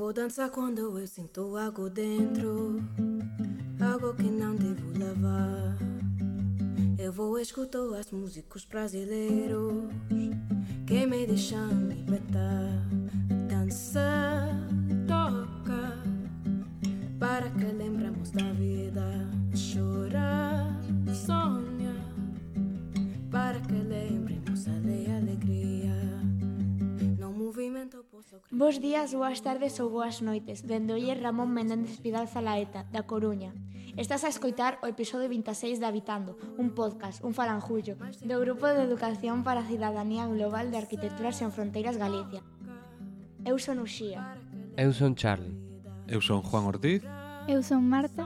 vou dançar quando eu sinto algo dentro, algo que não devo levar. Eu vou escutar as músicos brasileiros que me deixam libertar. Dança, Bos días, boas tardes ou boas noites. Bendolle Ramón Menéndez Pidal Laeta, da Coruña. Estás a escoitar o episodio 26 de Habitando, un podcast, un falanjullo, do Grupo de Educación para a Cidadanía Global de Arquitectura sen Fronteiras Galicia. Eu son Uxía. Eu son Charlie. Eu son Juan Ortiz. Eu son Marta.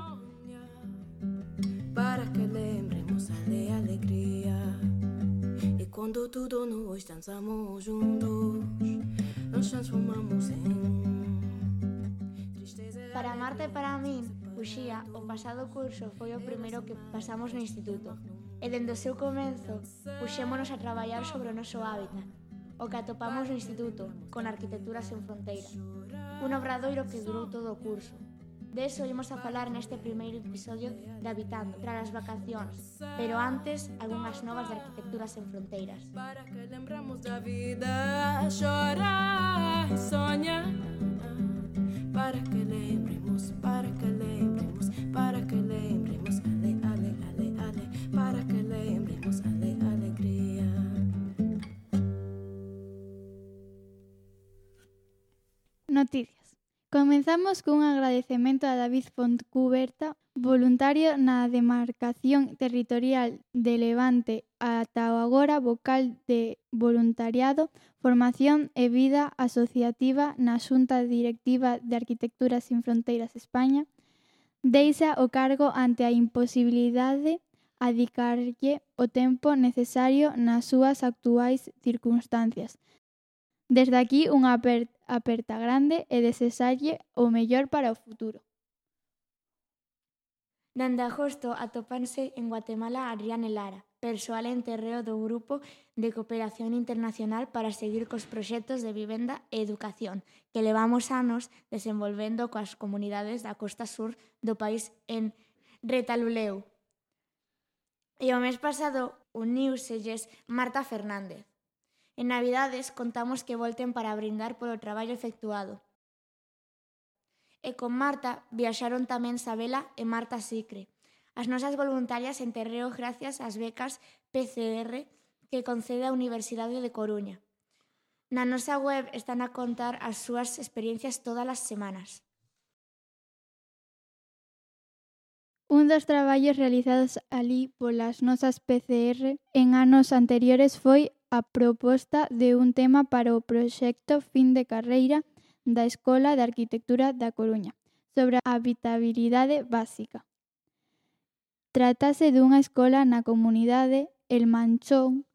Para que lembremos a de alegría E quando tudo nós dançamos juntos nos transformamos en Para Marta e para min, Uxía, o pasado curso foi o primeiro que pasamos no instituto e dende o seu comenzo puxémonos a traballar sobre o noso hábitat o que atopamos no instituto con Arquitectura sen Fronteira un obradoiro que durou todo o curso. Deso imos a falar neste primeiro episodio de Habitando, tras as vacacións, pero antes, algunhas novas de arquitecturas en Fronteiras. Para que lembramos da vida, chorar e soña, para que le Comezamos cun agradecemento a David Fontcuberta, voluntario na demarcación territorial de Levante, ata o agora vocal de voluntariado, formación e vida asociativa na Xunta Directiva de Arquitectura sin Fronteiras España, deixa o cargo ante a imposibilidade dedicarlle o tempo necesario nas súas actuais circunstancias, Desde aquí unha aperta grande e desexalle o mellor para o futuro. Dende agosto atopanse en Guatemala Adrián e Lara, persoal en terreo do Grupo de Cooperación Internacional para seguir cos proxectos de vivenda e educación que levamos anos desenvolvendo coas comunidades da costa sur do país en Retaluleu. E o mes pasado uniuselles Marta Fernández, En Navidades contamos que volten para brindar polo traballo efectuado. E con Marta viaxaron tamén Sabela e Marta Sicre. As nosas voluntarias en terreo gracias ás becas PCR que concede a Universidade de Coruña. Na nosa web están a contar as súas experiencias todas as semanas. Un dos traballos realizados ali polas nosas PCR en anos anteriores foi a proposta de un tema para o proxecto Fin de carreira da Escola de Arquitectura da Coruña sobre a habitabilidade básica. Trátase dunha escola na comunidade El Manchón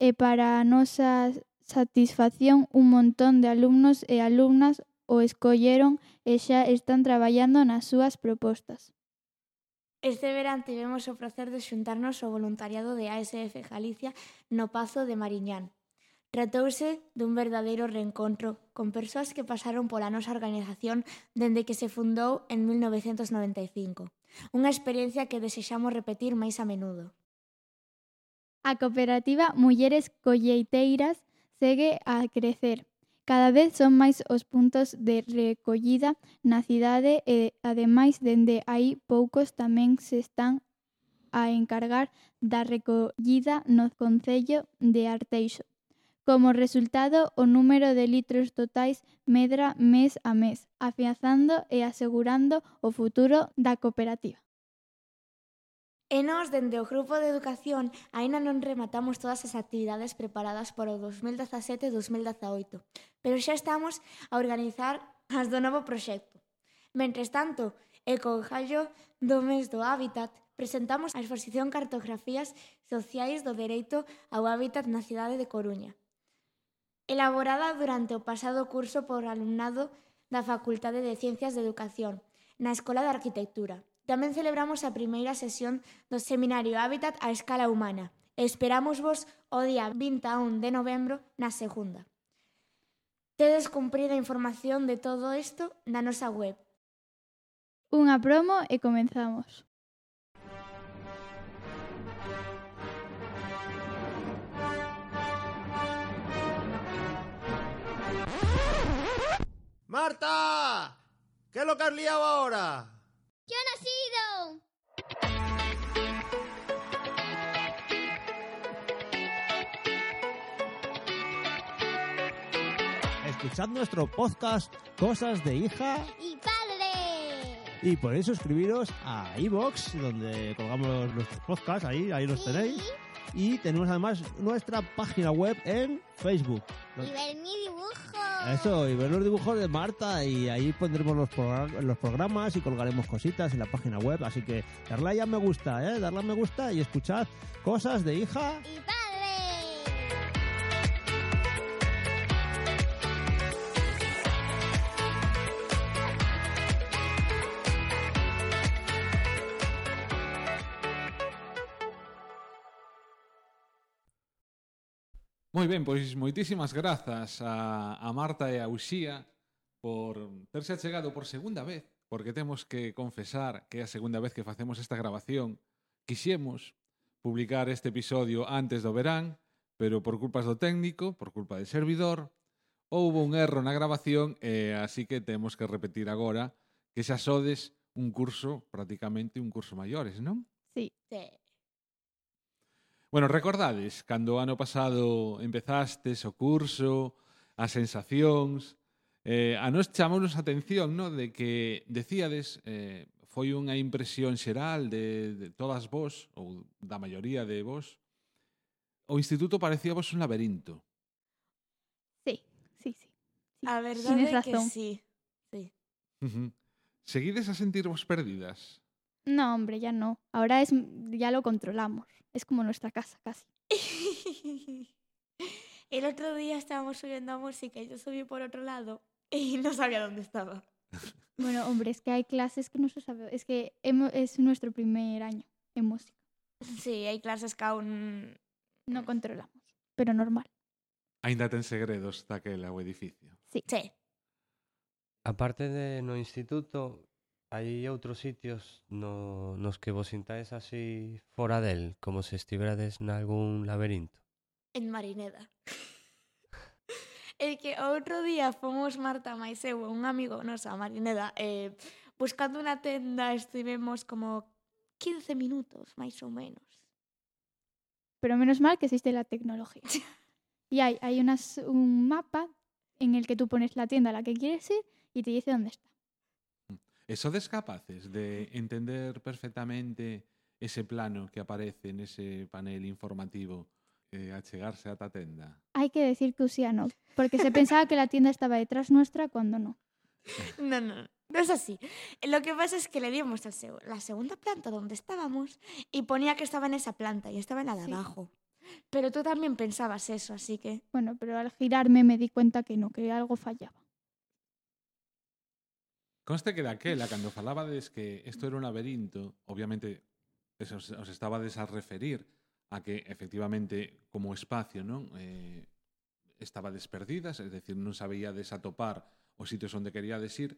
e para a nosa satisfacción un montón de alumnos e alumnas o escolleron e xa están traballando nas súas propostas. Este verán tivemos o placer de xuntarnos ao voluntariado de ASF Galicia no Pazo de Mariñán. Tratouse dun verdadeiro reencontro con persoas que pasaron pola nosa organización dende que se fundou en 1995. Unha experiencia que desexamos repetir máis a menudo. A cooperativa Mulleres Colleiteiras segue a crecer Cada vez son máis os puntos de recollida na cidade e, eh, ademais, dende aí poucos tamén se están a encargar da recollida no Concello de Arteixo. Como resultado, o número de litros totais medra mes a mes, afianzando e asegurando o futuro da cooperativa. E nós, dende o Grupo de Educación, aínda non rematamos todas as actividades preparadas para o 2017 e 2018, pero xa estamos a organizar as do novo proxecto. Mentres tanto, e co gallo do mes do Hábitat, presentamos a exposición Cartografías Sociais do Dereito ao Hábitat na cidade de Coruña, elaborada durante o pasado curso por alumnado da Facultade de Ciencias de Educación, na Escola de Arquitectura. Tamén celebramos a primeira sesión do Seminario Hábitat a escala humana. Esperamos vos o día 21 de novembro na segunda. Tedes cumprida a información de todo isto na nosa web. Unha promo e comenzamos. ¡Marta! ¿Qué es lo que has liado ahora? Escuchad nuestro podcast Cosas de hija ¡Y padre! y podéis suscribiros a iVoox, donde colgamos nuestros podcasts, ahí, ahí los tenéis. Y tenemos además nuestra página web en Facebook. Y ver mi dibujo. Eso, y ver los dibujos de Marta y ahí pondremos los, progra- los programas y colgaremos cositas en la página web. Así que darle ahí a me gusta, ¿eh? Darle a me gusta y escuchad cosas de hija. ¡Y padre! Moi ben, pois moitísimas grazas a, a Marta e a Uxía por terse achegado por segunda vez, porque temos que confesar que é a segunda vez que facemos esta grabación. Quixemos publicar este episodio antes do verán, pero por culpas do técnico, por culpa del servidor, houve un erro na grabación e así que temos que repetir agora que xa sodes un curso, prácticamente un curso maiores, non? Sí. sí. Bueno, recordades, cando o ano pasado empezastes o curso, as sensacións, eh, a nos chamounos a atención no? de que decíades eh, foi unha impresión xeral de, de todas vos, ou da maioría de vos, o instituto parecía vos un laberinto. Sí, sí, sí. sí. A verdade é que sí. sí. Uh -huh. Seguides a sentirvos perdidas? No, hombre, ya no. Ahora es ya lo controlamos. Es como nuestra casa casi. El otro día estábamos subiendo música y yo subí por otro lado y no sabía dónde estaba. Bueno, hombre, es que hay clases que no se sabe. Es que es nuestro primer año en música. Sí, hai clases que aún... No controlamos, pero normal. Ainda ten segredos daquela o edificio. Sí. Sí. Aparte de no instituto, hai outros sitios no, nos que vos sintáis así fora del, como se estiverades nalgún laberinto. En Marineda. El que outro día fomos Marta máis eu un amigo noso a Marineda eh, buscando unha tenda estivemos como 15 minutos, máis ou menos. Pero menos mal que existe la tecnología. Y hay, hay unas, un mapa en el que tú pones la tienda a la que quieres ir y te dice dónde está. Sodes capaces de entender perfectamente ese plano que aparece nese panel informativo e achegarse ata a tenda? Hay que decir que Usía no, porque se pensaba que la tienda estaba detrás nuestra cuando no. No, no, no es así. Lo que pasa es que le dimos a seg- la segunda planta donde estábamos y ponía que estaba en esa planta y estaba en la de Sí. abajo. Pero tú también pensabas eso, así que... Bueno, pero al girarme me di cuenta que no, que algo fallaba. Conste que daquela, cando falabades que isto era un laberinto, obviamente os, os estabades a referir a que efectivamente como espacio non eh, estaba perdidas, es decir, non sabíades atopar os sitios onde queríades ir,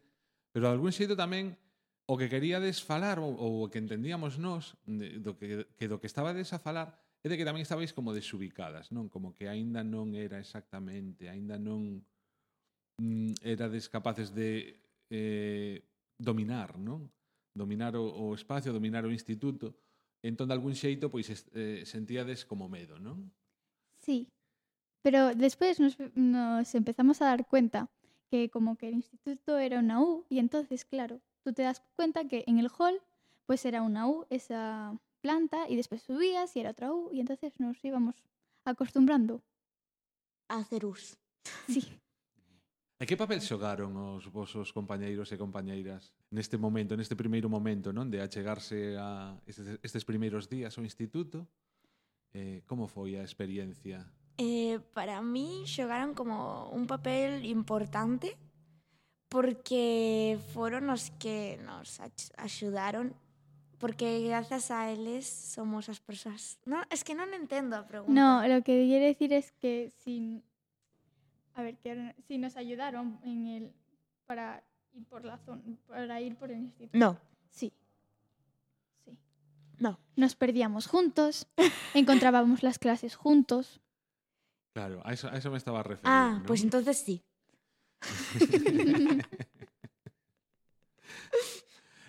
pero de algún xeito tamén o que queríades falar ou, ou o que entendíamos nós de, do que, que do que estabades a falar é de que tamén estabais como desubicadas, non? Como que aínda non era exactamente, aínda non mm, erades capaces de eh, dominar, non? Dominar o, o espacio, dominar o instituto. Entón, de algún xeito, pois eh, sentíades como medo, non? Sí, pero después nos, nos empezamos a dar cuenta que como que el instituto era una U y entonces, claro, tú te das cuenta que en el hall pues era una U esa planta y después subías y era otra U y entonces nos íbamos acostumbrando. A hacer us. Sí. E que papel xogaron os vosos compañeiros e compañeiras neste momento, neste primeiro momento, non? De achegarse a estes, estes primeiros días ao instituto? Eh, como foi a experiencia? Eh, para mí xogaron como un papel importante porque foron os que nos axudaron porque gracias a eles somos as persoas. No, es que non entendo a pregunta. No, lo que quiere decir es que sin A ver, sí nos ayudaron en el para ir por la zona, para ir por el instituto. No, Sí. Sí. no. Nos perdíamos juntos, encontrábamos las clases juntos. Claro, a eso, a eso me estaba refiriendo. Ah, ¿no? pues entonces sí.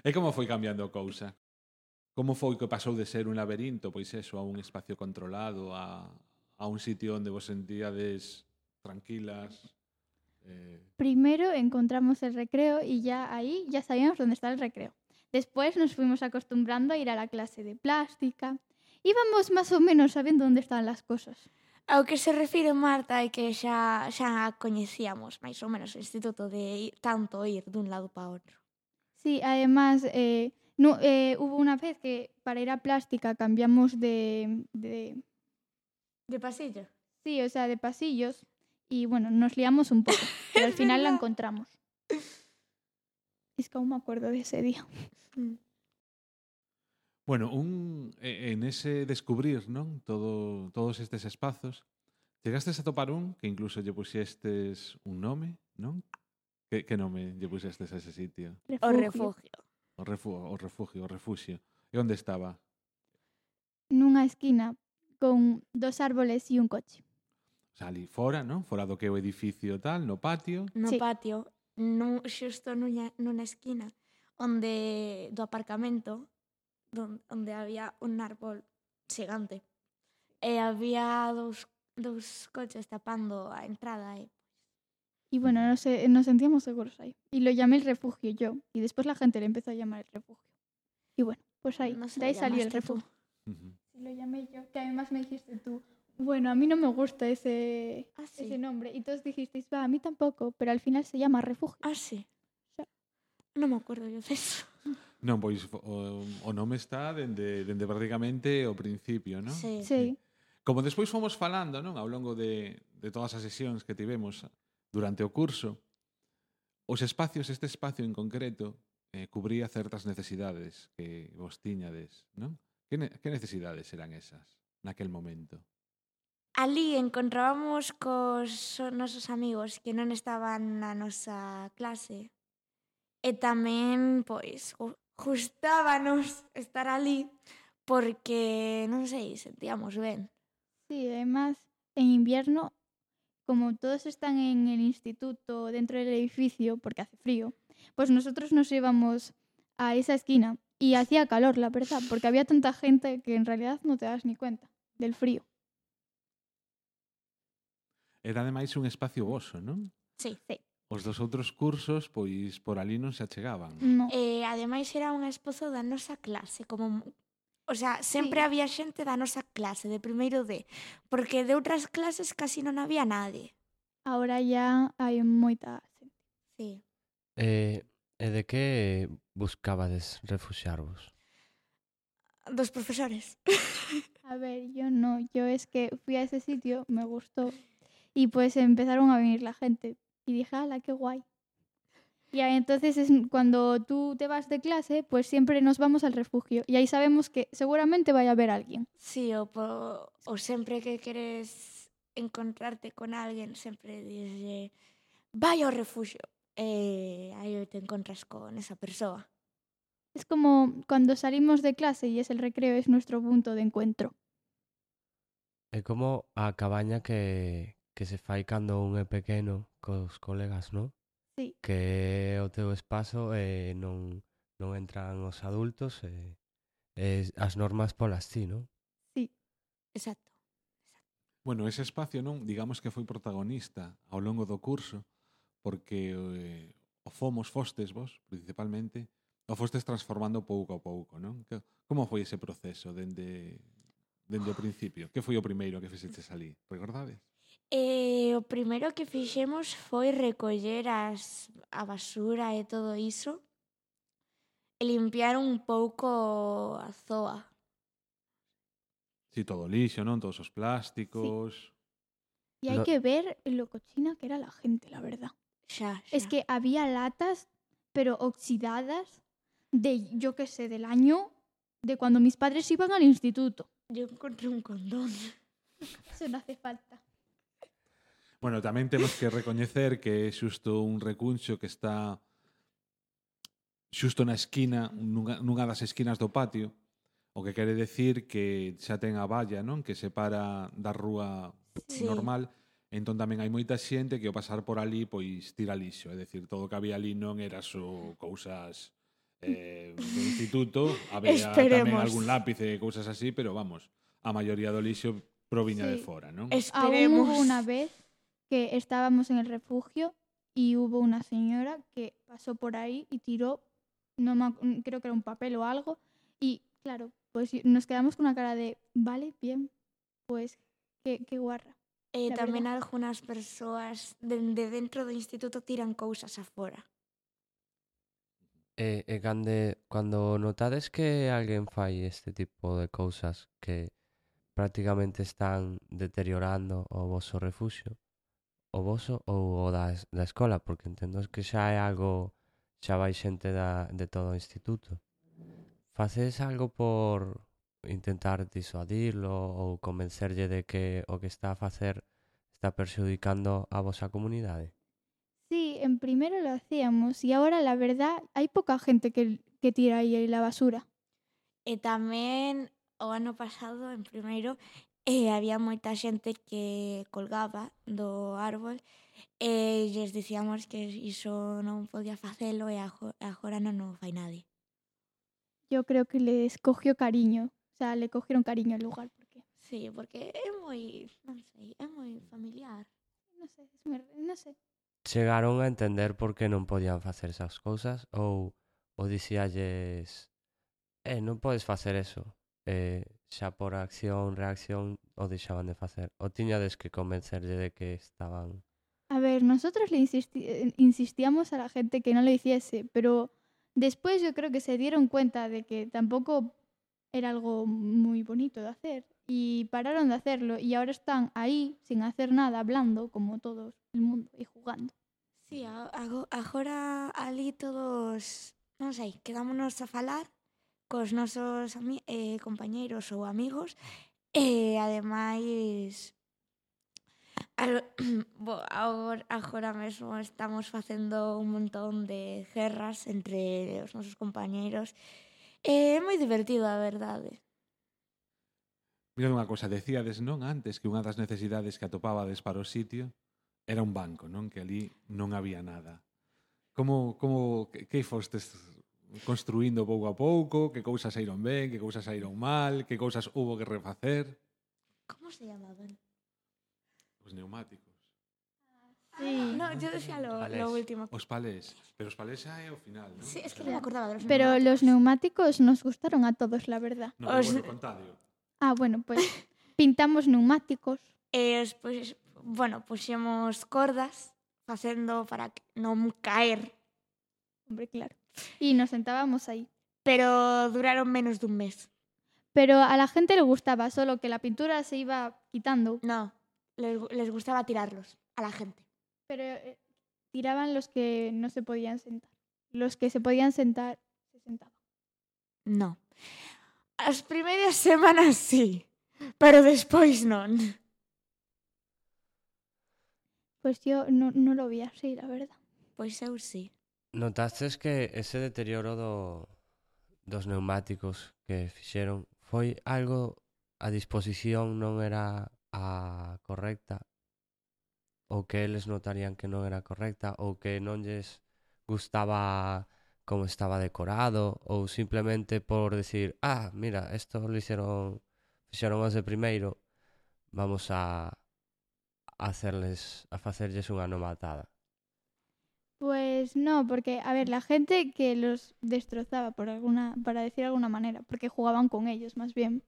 E como foi cambiando a cousa? Como foi que pasou de ser un laberinto, pois eso, a un espacio controlado, a, a un sitio onde vos sentíades tranquilas? Eh, Primero encontramos el recreo y ya ahí ya sabíamos dónde está el recreo. Después nos fuimos acostumbrando a ir a la clase de plástica. Íbamos más o menos sabiendo dónde estaban las cosas. Ao que se refire Marta é que xa, xa coñecíamos máis ou menos o instituto de ir, tanto ir dun lado para outro. Sí, además eh, no, eh, hubo una vez que para ir a plástica cambiamos de, de De pasillo? sí, o sea, de pasillos y bueno, nos liamos un poco, pero al final la encontramos. Es que aún me acuerdo de ese día. bueno, un, e- en ese descubrir, non? Todo, todos estes espazos, chegastes a topar un que incluso lle puxestes un nome, non? Que, que nome lle puxestes a ese sitio? O refugio. O, refu o refugio, o refuxio. E onde estaba? Nunha esquina con dos árboles y un coche. Ali fora, non? Fora do que é o edificio tal, no patio. No Sí. patio, nu, xusto nuña, nunha esquina, onde do aparcamento, don, onde había un árbol xigante. E había dous, dous coches tapando a entrada e Y bueno, nos, eh, nos sentíamos seguros ahí. Y lo llamé el refugio yo. Y después la gente le empezó a llamar el refugio. Y bueno, pues ahí, no de ahí salió el refugio. Sí, lo llamé yo, que además me dijiste tú, Bueno, a mí no me gusta ese, ah, sí. ese nombre. Y todos dijisteis, va, a mí tampoco, pero al final se llama refugio. Ah, sí. Ya. No me acuerdo yo de eso. Non, pois o, o nome está dende, dende prácticamente o principio, non? Sí. sí. Como despois fomos falando, non, ao longo de, de todas as sesións que tivemos durante o curso, os espacios, este espacio en concreto, eh, cubría certas necesidades que vos tiñades, non? Que, ne, que necesidades eran esas naquel momento? Ali encontrábamos cos nosos amigos que non estaban na nosa clase e tamén, pois, gu- gustábanos estar ali porque, non sei, sentíamos ben. sí, además en invierno, como todos están en el instituto, dentro del edificio, porque hace frío, pues nosotros nos íbamos a esa esquina y hacía calor, la verdad, porque había tanta gente que en realidad no te das ni cuenta del frío. Era ademais un espacio voso, non? Sí, sí. Os dos outros cursos, pois, por ali non se achegaban. No. Eh, ademais, era un esposo da nosa clase, como O sea, sempre sí. había xente da nosa clase, de primeiro D, porque de outras clases casi non había nadie. Ahora ya hai moita xente. Sí. Eh, e de que buscabades refuxarvos? Dos profesores. a ver, yo no, yo es que fui a ese sitio, me gustó y pues empezaron a venir la gente y dije, ala, qué guay. Y ahí entonces es cuando tú te vas de clase, pues siempre nos vamos al refugio y ahí sabemos que seguramente vaya a haber alguien. Sí, o, po, o sempre que queres encontrarte con alguén, sempre dices, vai ao refugio. E aí te encontras con esa persoa. Es como cuando salimos de clase y es el recreo, es nuestro punto de encuentro. É como a cabaña que, que se fai cando un é pequeno cos colegas, non? Sí. Que é o teu espazo e eh, non, non entran os adultos e, eh, as normas polas ti, non? Sí, exacto. exacto. Bueno, ese espacio non, digamos que foi protagonista ao longo do curso porque eh, o fomos fostes vos, principalmente, o fostes transformando pouco a pouco, non? Que, como foi ese proceso dende, dende o ah. principio? Que foi o primeiro que fixeches ali? Recordades? E o primeiro que fixemos foi recoller as, a basura e todo iso e limpiar un pouco a zoa. Si, todo lixo, non? Todos os plásticos... Y hay Lo- que ver lo cochina que era la gente, la verdad. Xa, xa. Es que había latas, pero oxidadas, de, yo qué sé, del año de cuando mis padres iban al instituto. Yo encontré un condón. Eso no hace falta. Bueno, tamén temos que recoñecer que é xusto un recuncho que está xusto na esquina, nunha, nunha das esquinas do patio, o que quere decir que xa ten a valla, non? Que separa da rúa sí. normal, entón tamén hai moita xente que ao pasar por ali pois tira lixo, é dicir, todo o que había ali non era só cousas eh, do instituto, había Esperemos. tamén algún lápiz e cousas así, pero vamos, a maioría do lixo proviña sí. de fora, non? Esperemos. Aún hubo una vez que estábamos en el refugio y hubo una señora que pasó por ahí y tiró, no me ac- creo que era un papel o algo, y claro, pues nos quedamos con una cara de, vale, bien, pues qué, qué guarra. Eh, tamén verdad. algunhas persoas dende dentro do instituto tiran cousas afora. E, e cande, cando notades que alguén fai este tipo de cousas que prácticamente están deteriorando o voso refuxio, o voso ou o da, da escola? Porque entendo que xa é algo, xa vai xente da, de todo o instituto. Facedes algo por intentar disuadirlo ou convencerlle de que o que está a facer está perxudicando a vosa comunidade? Sí, en primero lo hacíamos y ahora la verdad hay poca gente que, que tira aí la basura. E tamén o ano pasado, en primeiro, E había moita xente que colgaba do árbol e lles dicíamos que iso non podía facelo e agora non o fai nadie. Yo creo que les cogió cariño, o sea, le cogieron cariño al lugar. Porque... Sí, porque é moi, non sei, é moi familiar. Non sei, non sei. Chegaron a entender por que non podían facer esas cousas ou, ou dicíalles, eh, non podes facer eso, eh, xa por acción, reacción o deixaban de facer ou tiñades que convencerlle de que estaban A ver, nosotros le insisti- eh, insistíamos a la gente que no lo hiciese, pero después yo creo que se dieron cuenta de que tampoco era algo muy bonito de hacer y pararon de hacerlo y ahora están ahí sin hacer nada, hablando como todo el mundo y jugando. Sí, a- ago- agora ali todos, non sei, quedámonos a falar cos nosos eh, compañeiros ou amigos e ademais al, bo, agora, agora mesmo estamos facendo un montón de guerras entre os nosos compañeiros e é moi divertido a verdade Mira unha cosa, decíades non antes que unha das necesidades que atopabades para o sitio era un banco, non? Que ali non había nada. Como, como, que, que fostes construindo pouco a pouco, que cousas saíron ben, que cousas saíron mal, que cousas hubo que refacer. Como se llamaban? Os neumáticos. Ah, sí. Ah, no, yo decía lo, palés. lo último. Os palés. Pero os palés xa é o final, non? Sí, es que non me acordaba de los Pero neumáticos. los neumáticos nos gustaron a todos, la verdad. No, os... bueno, contadio. Ah, bueno, pues pintamos neumáticos. E eh, pues, bueno, puxemos cordas facendo para que non caer. Hombre, claro. Y nos sentábamos ahí. pero duraron menos dun mes. Pero a la gente le gustaba, solo que la pintura se iba quitando. No, les, les gustaba tirarlos a la gente. Pero eh, tiraban los que no se podían sentar. Los que se podían sentar, se sentaban. No. As primeiras semanas sí, pero despois non. Pues yo no, no lo vi así, la verdad. Pois eu sí. Notastes que ese deterioro do, dos neumáticos que fixeron foi algo a disposición non era a correcta? Ou que eles notarían que non era correcta? Ou que non lles gustaba como estaba decorado? Ou simplemente por decir ah, mira, esto lo hicieron fixeron os de primeiro vamos a, a hacerles a facerlles unha nomatada Pues no, porque, a ver, la gente que los destrozaba, por alguna, para decir de alguna manera, porque jugaban con ellos más bien,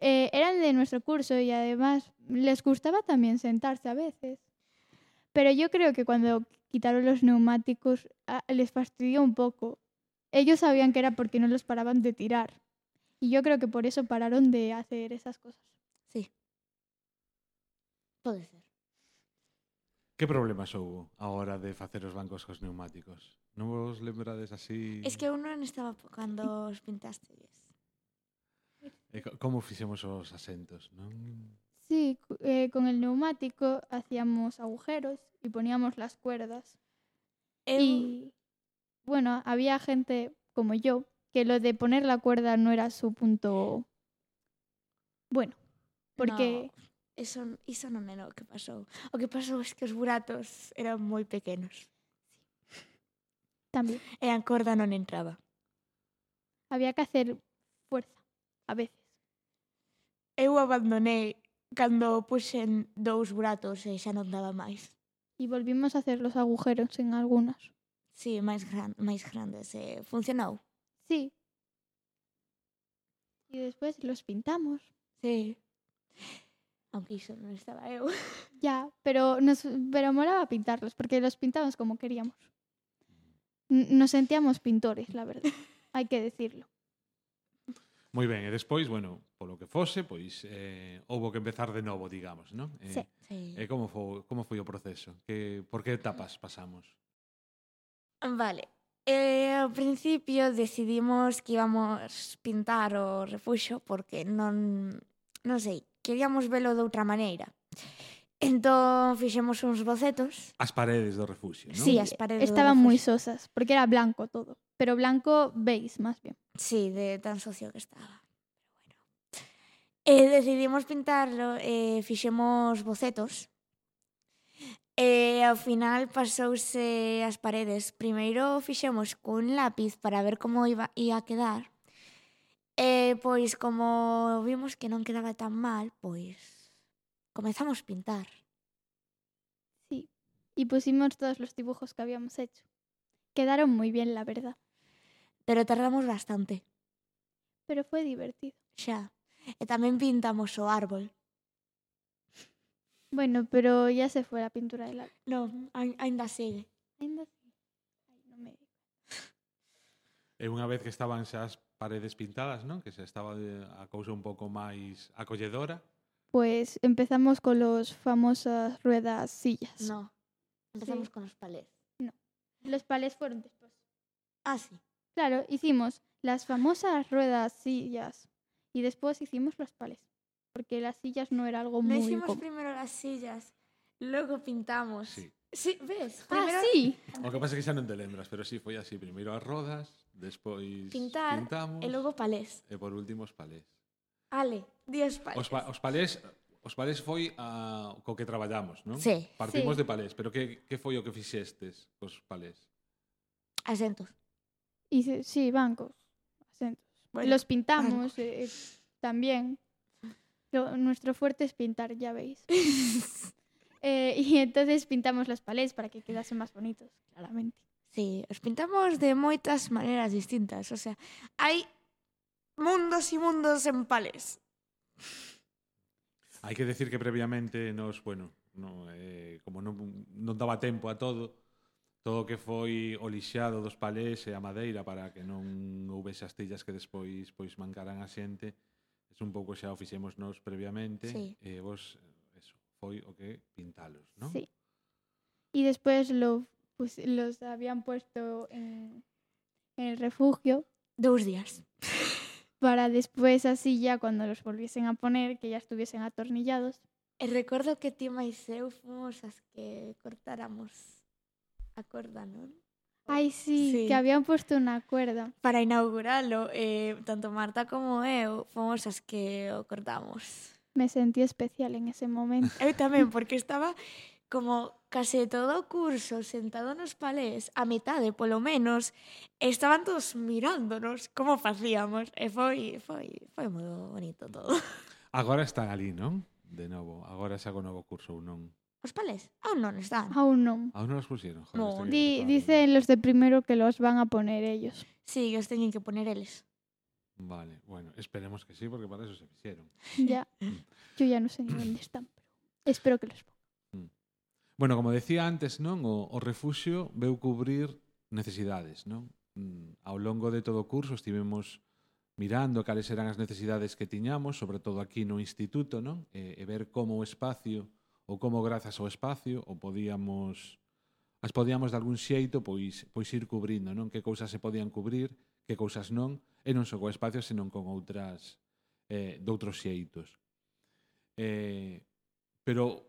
eh, eran de nuestro curso y además les gustaba también sentarse a veces. Pero yo creo que cuando quitaron los neumáticos les fastidió un poco. Ellos sabían que era porque no los paraban de tirar. Y yo creo que por eso pararon de hacer esas cosas. Sí. Pode ser. Que problemas houbo a hora de facer os bancos cos neumáticos? Non vos lembrades así? Es que eu non estaba cando os pintastes. E co- como fixemos os asentos, non? Sí, eh, con el neumático hacíamos agujeros y poníamos las cuerdas. Eu, Y bueno, había gente como yo que lo de poner la cuerda no era su punto bueno. Porque No, Eso, iso non era o que pasou. O que pasou é que os buratos eran moi pequenos. Sí. Tamén. E a corda non entraba. Había que hacer fuerza, a veces. Eu abandonei cando puxen dous buratos e xa non daba máis. E volvimos a hacer los agujeros en algunas. Sí, máis, gran, máis grandes. Eh, funcionou? Sí. E despois los pintamos. Sí. Aunque iso non estaba eh, eu. Ya, pero nos pero molaba pintarlos porque los pintábamos como queríamos. N nos sentíamos pintores, la verdad. Hay que decirlo. Moi ben, e despois, bueno, polo que fose, pois eh houbo que empezar de novo, digamos, non? Eh, sí. sí. E eh, como foi como foi o proceso? Que por que etapas pasamos? Vale. Eh, ao principio decidimos que íbamos pintar o refuxo porque non non sei, queríamos velo de outra maneira. Entón fixemos uns bocetos. As paredes do refuxio, non? Sí, as paredes Estaban moi sosas, porque era blanco todo. Pero blanco beige, máis bien. Sí, de tan socio que estaba. Bueno. Eh, decidimos pintarlo, eh, fixemos bocetos. E eh, ao final pasouse as paredes. Primeiro fixemos cun lápiz para ver como iba, ia a quedar. E pois como vimos que non quedaba tan mal, pois comezamos pintar. Sí, y pusimos todos los dibujos que habíamos hecho. Quedaron muy bien, la verdad. Pero tardamos bastante. Pero fue divertido. Xa. E eh, tamén pintamos o árbol. Bueno, pero ya se fue la pintura del árbol. No, ainda sigue. Ainda sigue. Ay, non me... E eh, unha vez que estaban xas paredes pintadas, non? Que xa estaba de, a cousa un pouco máis acolledora. Pues empezamos con los famosas ruedas sillas. No. Empezamos Sí. con los palés. Los palés fueron después. Ah, sí. Claro, hicimos las famosas ruedas sillas y después hicimos los palés. Porque las sillas no era algo No muy hicimos común. primero las sillas, luego pintamos. Sí. Sí, ves? Ah, Primero sí. O que pasa é que xa non te lembras, pero sí, foi así. Primeiro as rodas, despois Pintar, pintamos, e logo palés. e por último os palés. Ale, dios palés. Os, pa, os palés os palés foi a, co que traballamos, non? Sí. Partimos Sí. de palés, pero que, que foi o que fixestes cos palés? Asentos. Y se- sí, bancos. asentos. Bueno, los pintamos eh, eh, también. Lo- nuestro fuerte es pintar, ya veis. Eh, y entonces pintamos los palés para que quedasen más bonitos, claramente. Sí, os pintamos de moitas maneiras distintas. O sea, hai mundos e mundos en pales. Hai que decir que previamente nos, bueno, no, eh, como non, non daba tempo a todo, todo que foi o lixado dos palés e a madeira para que non houvese as tillas que despois pois mancaran a xente, es un pouco xa o fixemos nos previamente, sí. e vos, eso, foi o que pintalos, non? Sí. E despois lo pues, los habían puesto en, en el refugio Dous días. para después así ya cuando los volviesen a poner, que ya estuviesen atornillados. E recordo que ti máis eu fomos as que cortáramos a corda, non? Ay, sí, Sí. que habían puesto una cuerda. Para inauguralo, eh, tanto Marta como eu fomos as que o cortamos. Me sentí especial en ese momento. Eu tamén, porque estaba como case todo o curso sentado nos palés, a metade polo menos, estaban todos mirándonos como facíamos e eh, foi foi foi moi bonito todo. Agora están ali, non? De novo, agora xa co novo curso ou non? Os palés aún non están. Aún non. Aún non os pusieron. Joder, no. Di, dicen los de primero que los van a poner ellos. Sí, que os teñen que poner eles. Vale, bueno, esperemos que sí, porque para eso se fixeron. Ya. Mm. Yo ya no sé ni dónde están, pero espero que los pongan. Mm. Bueno, como decía antes, non o, o refuxio veu cubrir necesidades, non? Mm, ao longo de todo o curso estivemos mirando cales eran as necesidades que tiñamos, sobre todo aquí no instituto, non? E, e ver como o espacio ou como grazas ao espacio o podíamos as podíamos de algún xeito pois pois ir cubrindo, non? Que cousas se podían cubrir, que cousas non, e non só co espacio, senón con outras eh doutros xeitos. Eh, pero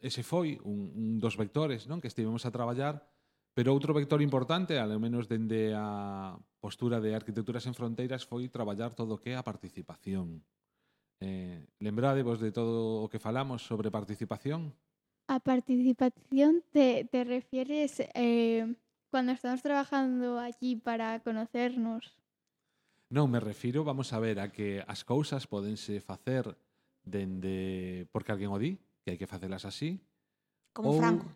ese foi un, un dos vectores non que estivemos a traballar, pero outro vector importante, ao menos dende a postura de Arquitecturas en Fronteiras, foi traballar todo o que é a participación. Eh, lembrádevos de todo o que falamos sobre participación? A participación te, te refieres eh, cuando estamos trabajando aquí para conocernos. Non, me refiro, vamos a ver, a que as cousas podense facer dende porque alguén o di, que hai que facelas así. Como ou, Franco.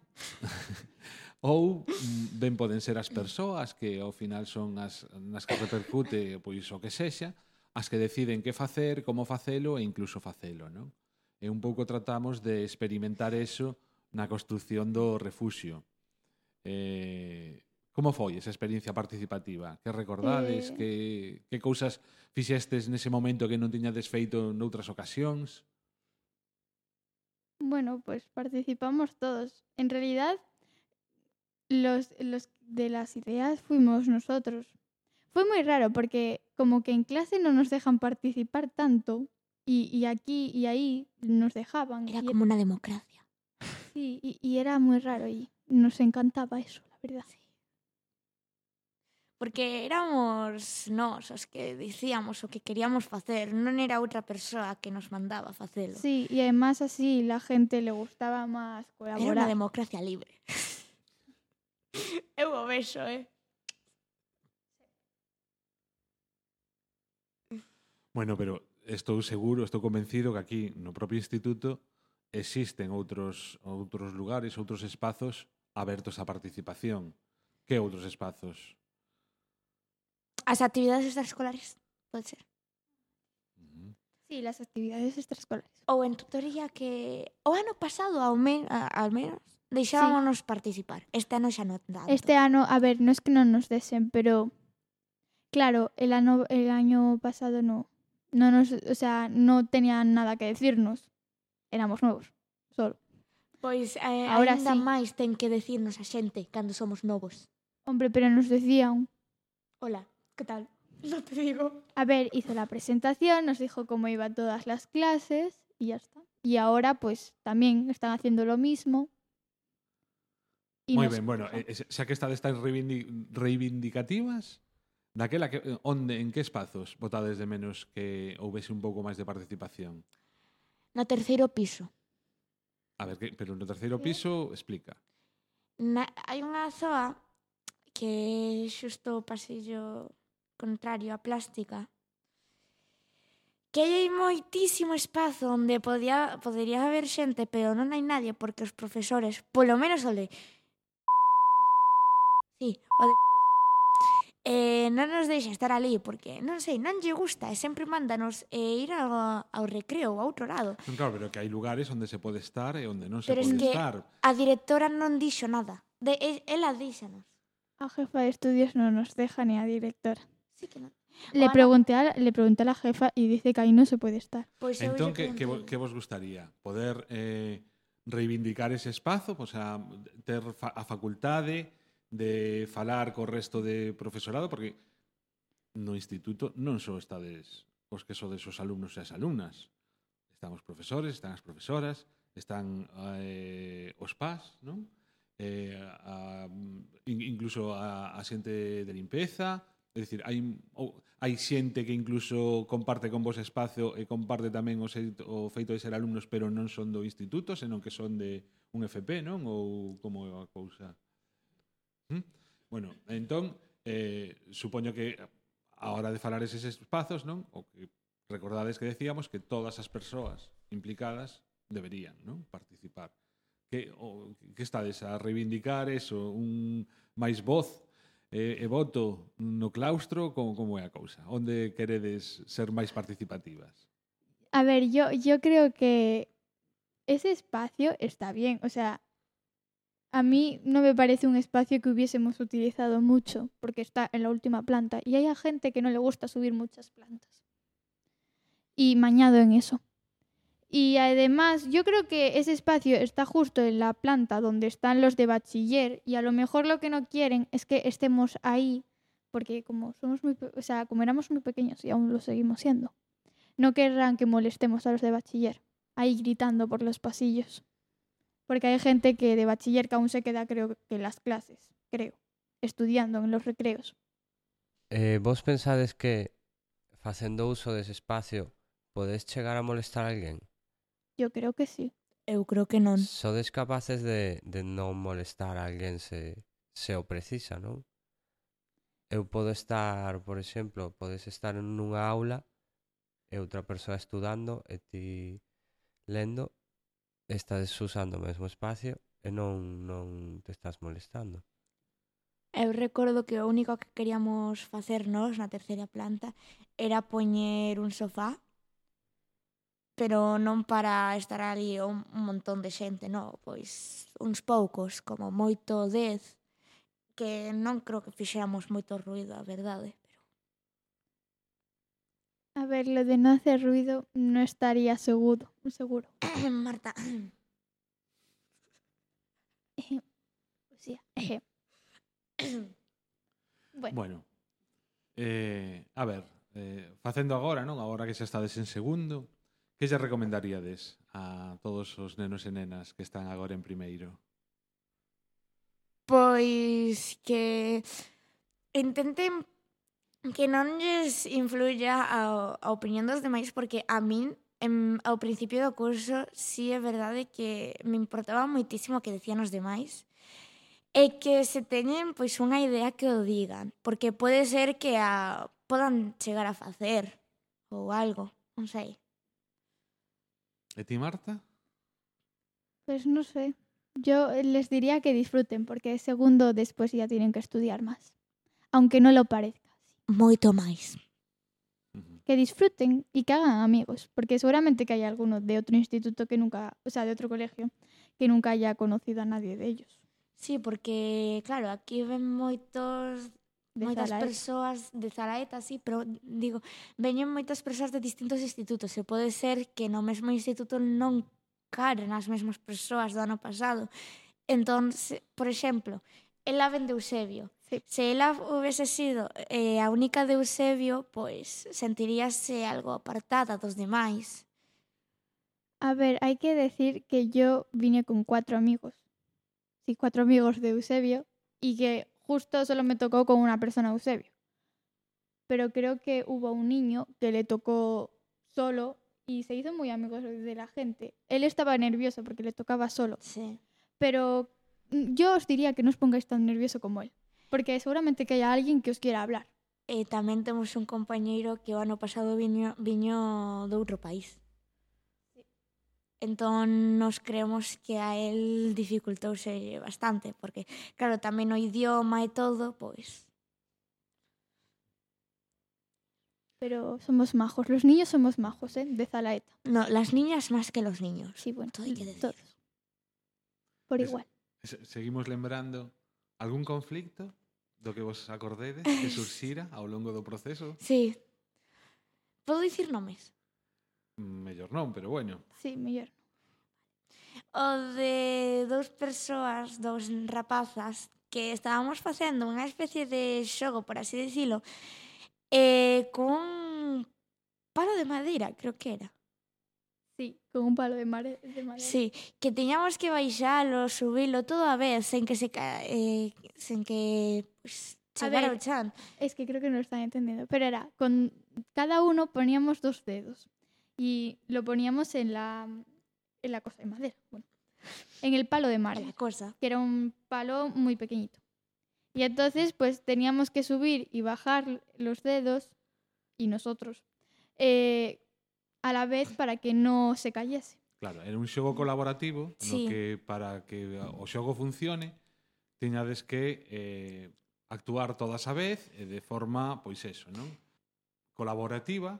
ou mm, ben poden ser as persoas que ao final son as nas que repercute pois o que sexa, as que deciden que facer, como facelo e incluso facelo, non? E un pouco tratamos de experimentar eso na construción do refuxio. Eh, Como foi esa experiencia participativa? Que recordades? Eh... Que, que cousas fixestes nese momento que non tiñades feito noutras ocasións? Bueno, pues participamos todos. En realidad, los, los de las ideas fuimos nosotros. Fue muy raro porque como que en clase no nos dejan participar tanto y, y aquí y ahí nos dejaban. Era como una democracia. sí, y, y era muy raro y nos encantaba eso, la verdad. porque éramos nós os que dicíamos o que queríamos facer, non era outra persoa que nos mandaba facelo. Sí, y además así la gente le gustaba más colaborar. Era unha democracia libre. Eu o vexo, eh. Bueno, pero estou seguro, estou convencido que aquí no propio instituto existen outros outros lugares, outros espazos abertos á participación. Que outros espazos? as actividades extraescolares, pode ser. Sí, las actividades extraescolares. Ou en tutoría que o ano pasado ao, men, a, ao menos deixámonos sí. participar. Este ano xa non tanto. Este ano, a ver, non es que non nos desen, pero claro, el ano el año pasado no no nos, o sea, no tenían nada que decirnos. Éramos novos, solo. Pois eh, Ahora ainda sí. máis ten que decirnos a xente cando somos novos. Hombre, pero nos decían. Hola. Que tal? No te digo. a ver, hizo la presentación, nos dijo cómo iban todas las clases y ya está. Y ahora pues también están haciendo lo mismo. Y nos- ben, bueno, eh, eh, xa que estades tan reivindi reivindicativas, daquela que eh, onde, en que espazos votades de menos que houvese un pouco máis de participación? No terceiro piso. A ver, que, pero no terceiro piso, explica. Na, hai unha zoa que xusto o pasillo contrario a plástica, que hai moitísimo espazo onde podía, podería haber xente, pero non hai nadie porque os profesores, polo menos o de... Sí, o de... Eh, non nos deixa estar ali porque, non sei, non lle gusta e sempre mándanos eh, ir ao, ao recreo ou a outro lado. Claro, pero que hai lugares onde se pode estar e onde non se pero pode es que estar. a directora non dixo nada. De, ela díxanos. A jefa de estudios non nos deja ni a directora. Sí que non. Le pregunté, a, le pregunté a la jefa e dice que aí non se pode estar. Pois pues entón, que, que, vo- que vos gustaría? Poder eh, reivindicar ese espazo? O sea, ter fa, a facultade de falar co resto de profesorado? Porque no instituto non só estades os que sodes os alumnos e as alumnas. Están os profesores, están as profesoras, están eh, os PAS, non? Eh, a, incluso a, a xente de limpeza, É dicir, hai, ou, hai xente que incluso comparte con vos espazo e comparte tamén o, seito, o feito de ser alumnos, pero non son do instituto, senón que son de un FP, non? Ou como é a cousa? ¿Mm? Bueno, entón, eh, supoño que a hora de falar eses espazos, non? O que recordades que decíamos que todas as persoas implicadas deberían non participar. Que, o, que estades a reivindicar eso, un máis voz e, e voto no claustro, como, como é a cousa? Onde queredes ser máis participativas? A ver, yo, yo creo que ese espacio está bien. O sea, a mí no me parece un espacio que hubiésemos utilizado mucho porque está en la última planta y hay gente que no le gusta subir muchas plantas. Y mañado en eso. Y además, yo creo que ese espacio está justo en la planta donde están los de bachiller y a lo mejor lo que no quieren es que estemos ahí porque como somos muy, o sea, como éramos muy pequeños y aún lo seguimos siendo, no querrán que molestemos a los de bachiller. ahí gritando por los pasillos. Porque hay gente que de bachiller que aún se queda, creo que en las clases, creo, estudiando en los recreos. Eh, vos pensades que facendo uso dese espacio podes chegar a molestar a alguén? Yo creo que sí. Eu creo que non. Sodes capaces de, de non molestar a alguén se, se o precisa, non? Eu podo estar, por exemplo, podes estar nunha aula e outra persoa estudando e ti lendo estás usando o mesmo espacio e non, non te estás molestando. Eu recordo que o único que queríamos facer nós na terceira planta era poñer un sofá pero non para estar ali un, un montón de xente, non, pois uns poucos, como moito dez, que non creo que fixéramos moito ruido, a verdade. Pero... A ver, lo de non hacer ruido non estaría seguro, seguro. Marta. bueno. bueno. Eh, a ver, eh, facendo agora, non? Agora que xa estades en segundo, Que lle recomendaríades a todos os nenos e nenas que están agora en primeiro? Pois que intenten que non lles influya a, a opinión dos demais porque a min en, ao principio do curso si sí é verdade que me importaba moitísimo o que decían os demais e que se teñen pois unha idea que o digan, porque pode ser que a podan chegar a facer ou algo, non sei. E ti, Marta? pues no sé. Yo les diría que disfruten porque segundo después ya tienen que estudiar más. Aunque no lo parezca. Moito máis. Que disfruten y que hagan amigos. Porque seguramente que hay alguno de otro instituto que nunca, o sea, de otro colegio, que nunca haya conocido a nadie de ellos. Sí, porque claro, aquí ven moitos de moitas Zalaeta. persoas de Zalaeta, sí, pero digo, veñen moitas persoas de distintos institutos, e pode ser que no mesmo instituto non cadren as mesmas persoas do ano pasado. Entón, se, por exemplo, ela ven de Eusebio. Sí. Se ela houvese sido eh, a única de Eusebio, pois sentiríase algo apartada dos demais. A ver, hai que decir que yo vine con cuatro amigos. Sí, cuatro amigos de Eusebio y que justo solo me tocó con una persona Eusebio. Pero creo que hubo un niño que le tocó solo y se hizo muy amigo de la gente. Él estaba nervioso porque le tocaba solo. Sí. Pero mm, yo os diría que no os pongáis tan nervioso como él. Porque seguramente que haya alguien que os quiera hablar. E tamén temos un compañeiro que o ano pasado viño, viño de outro país. Entón, nos creemos que a él dificultouse bastante, porque, claro, tamén o idioma e todo, pois... Pero somos majos. Los niños somos majos, ¿eh? De Zalaeta. No, las niñas más que los niños. Sí, bueno, Todo hai que decir. todos. Por Es- igual. Se- Seguimos lembrando algún conflicto do que vos acordedes que surxira ao longo do proceso? Sí. Podo dicir nomes? Mellor non, pero bueno. Sí, mellor. O de dous persoas, dous rapazas, que estábamos facendo unha especie de xogo, por así dicilo, eh, con palo de madeira, creo que era. Sí, con un palo de, mare, de madeira. Sí, que tiñamos que baixalo, subilo todo a vez, sen que se ca... eh, sen que pues, chegara o chan. Es que creo que non están entendendo, pero era, con cada uno poníamos dos dedos. Y lo poníamos en la, en la cosa de madera. Bueno, en el palo de cosa. que era un palo muy pequeñito. Y entonces, pues teníamos que subir y bajar los dedos y nosotros eh, a la vez para que no se cayese. Claro, era un xogo colaborativo Sí. no que para que o xogo funcione tiñades que eh, actuar todas a vez e de forma, pois eso, non? Colaborativa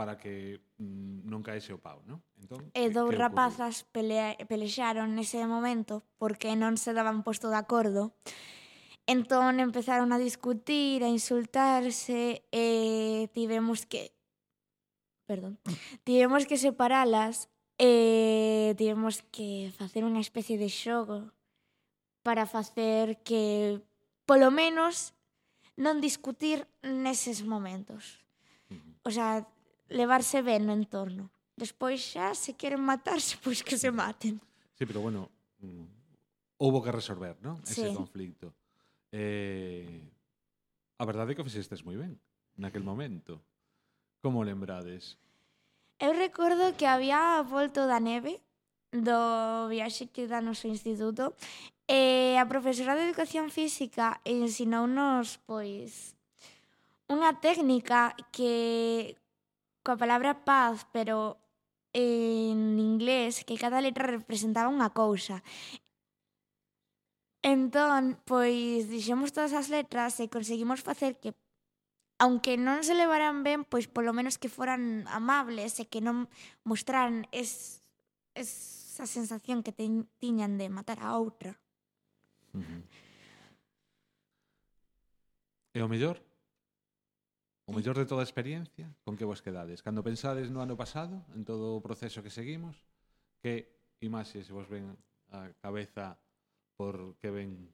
para que mm, non caese o pau, non? Entón, e dous rapazas pelea, pelexaron nese momento porque non se daban posto de acordo. Entón empezaron a discutir, a insultarse e tivemos que perdón. Tivemos que separalas e tivemos que facer unha especie de xogo para facer que polo menos non discutir neses momentos. O sea, levarse ben no entorno. Despois xa, se queren matarse, pois que se maten. Sí, pero bueno, mm, houbo que resolver, ¿no? Ese sí. conflicto. Eh, a verdade é que o fixestes moi ben naquel momento. Como lembrades? Eu recordo que había volto da neve do viaxe que da noso instituto e a profesora de Educación Física ensinounos pois unha técnica que coa palabra paz, pero en inglés, que cada letra representaba unha cousa. Entón, pois, dixemos todas as letras e conseguimos facer que, aunque non se levaran ben, pois polo menos que foran amables e que non mostraran es, esa sensación que ten, tiñan de matar a outra. Uh -huh. E o mellor? O mellor de toda a experiencia, con que vos quedades? Cando pensades no ano pasado, en todo o proceso que seguimos, que imaxes vos ven a cabeza por que ben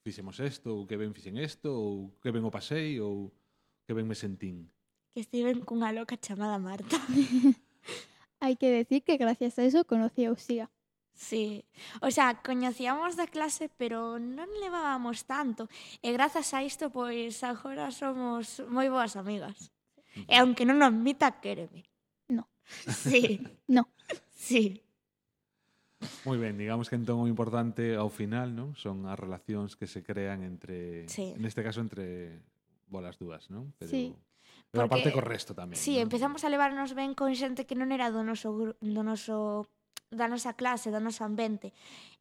fixemos isto, ou que ben fixen isto, ou que ben o pasei, ou que ben me sentín. Que estiven cunha loca chamada Marta. Hai que decir que gracias a eso conocí a Uxía. Sí, o sea, coñecíamos da clase, pero non levábamos tanto. E grazas a isto, pois, agora somos moi boas amigas. E aunque non o admita, quéreme. No. Sí. no. Sí. Moi ben, digamos que entón o importante ao final, non? Son as relacións que se crean entre sí. neste caso entre bolas dúas, non? Pero sí. Pero Porque, aparte co resto tamén. Sí, ¿no? empezamos a levarnos ben con xente que non era do noso do noso da nosa clase, do noso ambiente.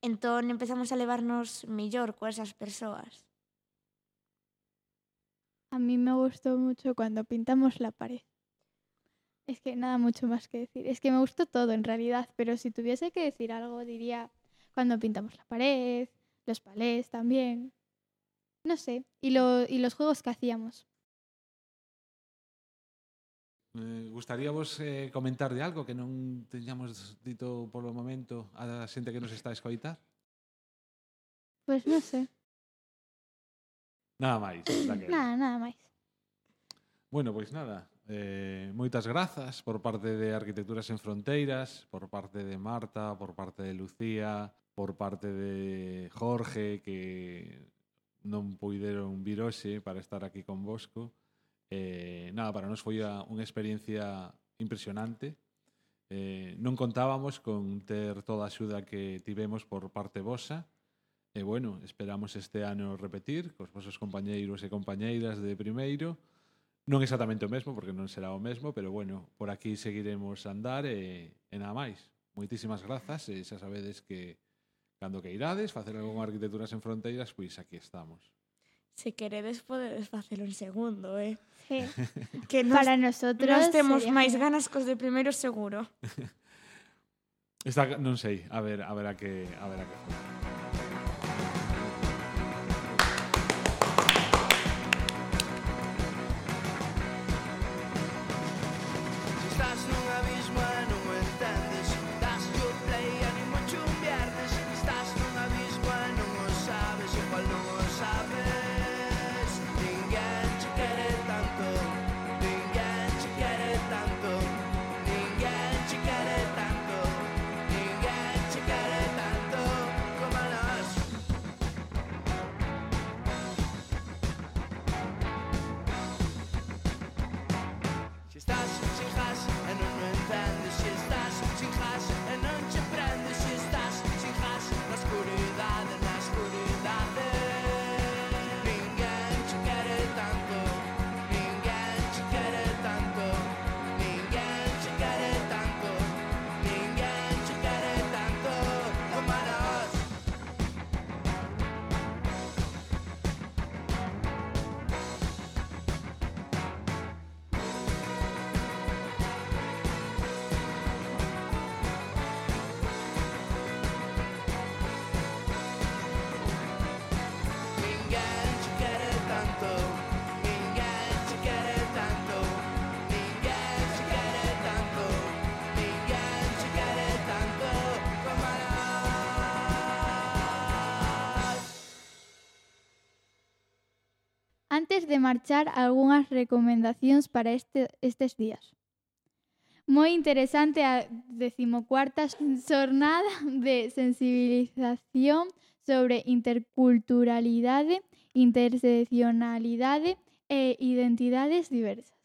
Entón empezamos a levarnos millor con esas persoas. A mí me gustó mucho cuando pintamos la pared. Es que nada mucho más que decir. Es que me gustó todo en realidad, pero si tuviese que decir algo diría cuando pintamos la pared, los palés también. No sé, y, lo, y los juegos que hacíamos. Eh, gustaríavos eh, comentar de algo que non teñamos dito polo momento a xente que nos está a escoitar? Pois pues non sei. Nada máis. Daquela. Nada, nada máis. Bueno, pois nada. Eh, moitas grazas por parte de Arquitecturas en Fronteiras, por parte de Marta, por parte de Lucía, por parte de Jorge, que non puideron vir hoxe para estar aquí con vosco. Eh, nada, para nós foi unha experiencia impresionante. Eh, non contábamos con ter toda a axuda que tivemos por parte vosa. E bueno, esperamos este ano repetir cos vosos compañeiros e compañeiras de primeiro. Non exactamente o mesmo, porque non será o mesmo, pero bueno, por aquí seguiremos a andar e, e nada máis. Moitísimas grazas e xa sabedes que cando que irades facer algunha arquitecturas en fronteiras, pois aquí estamos se queredes podedes facelo en segundo, eh? Sí. Que nos, Para nosotros nós temos sería... máis ganas cos de primeiro seguro. Está, non sei, a ver, a ver a que a ver a que De marchar, algunhas recomendacións para este, estes días. Moi interesante a decimocuarta xornada de sensibilización sobre interculturalidade, interseccionalidade e identidades diversas.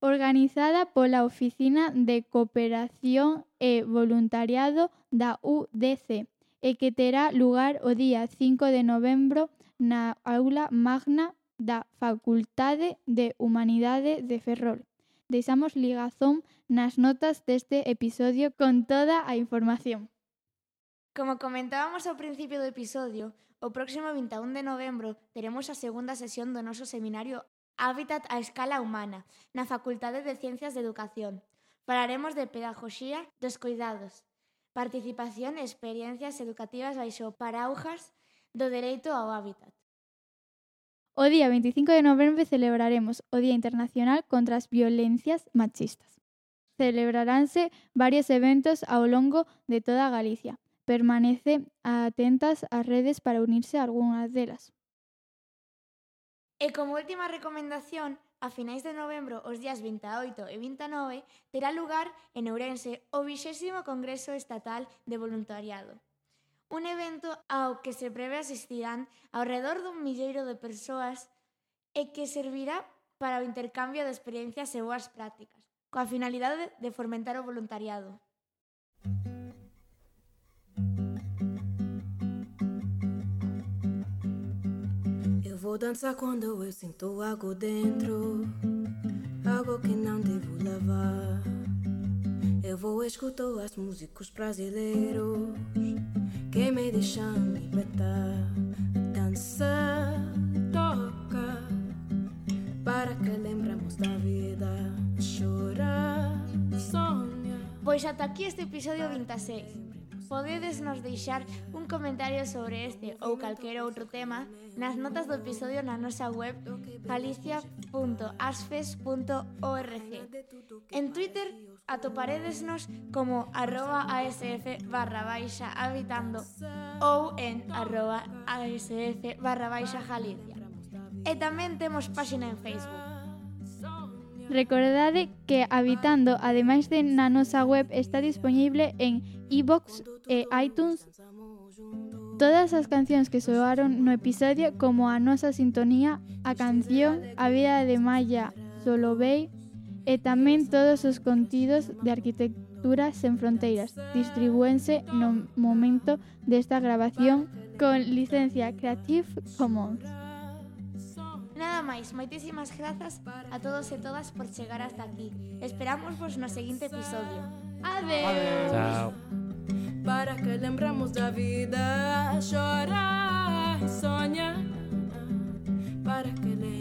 Organizada pola Oficina de Cooperación e Voluntariado da UDC e que terá lugar o día 5 de novembro na aula magna da Facultade de Humanidade de Ferrol. Deixamos ligazón nas notas deste episodio con toda a información. Como comentábamos ao principio do episodio, o próximo 21 de novembro teremos a segunda sesión do noso seminario Hábitat a escala humana na Facultade de Ciencias de Educación. Falaremos de pedagoxía dos cuidados, participación e experiencias educativas baixo paraujas do dereito ao hábitat. O día 25 de novembro celebraremos o Día Internacional contra as Violencias Machistas. Celebraránse varios eventos ao longo de toda Galicia. Permanece atentas ás redes para unirse a algunhas delas. E como última recomendación, A finais de novembro, os días 28 e 29, terá lugar en Ourense o 20 Congreso Estatal de Voluntariado un evento ao que se preve asistirán ao redor dun milleiro de persoas e que servirá para o intercambio de experiencias e boas prácticas, coa finalidade de fomentar o voluntariado. Eu vou dançar quando eu sinto algo dentro, algo que não devo lavar. Eu vou escutar os músicos brasileiros que me deixam libertar. Dança, toca, para que lembramos da vida. Chorar, sonha. Pois ata aquí este episodio 26. Podedes nos deixar un comentario sobre este ou calquera outro tema nas notas do episodio na nosa web galicia.asfes.org. En Twitter atoparedesnos como arroba asf barra baixa habitando ou en arroba asf barra baixa galicia. E tamén temos páxina en Facebook. Recordade que Habitando, ademais de na nosa web, está disponible en iVoox e iTunes. Todas as cancións que soaron no episodio, como a sintonía, a canción A vida de Maya Solovey e tamén todos os contidos de Arquitectura sen fronteiras, distribúense no momento desta grabación con licencia Creative Commons. Nada máis, moitísimas grazas a todos e todas por chegar hasta aquí. Esperamos vos no seguinte episodio. Adeus! Chao. Para que lembramos da vida, chorar e sonhar. Para que lembramos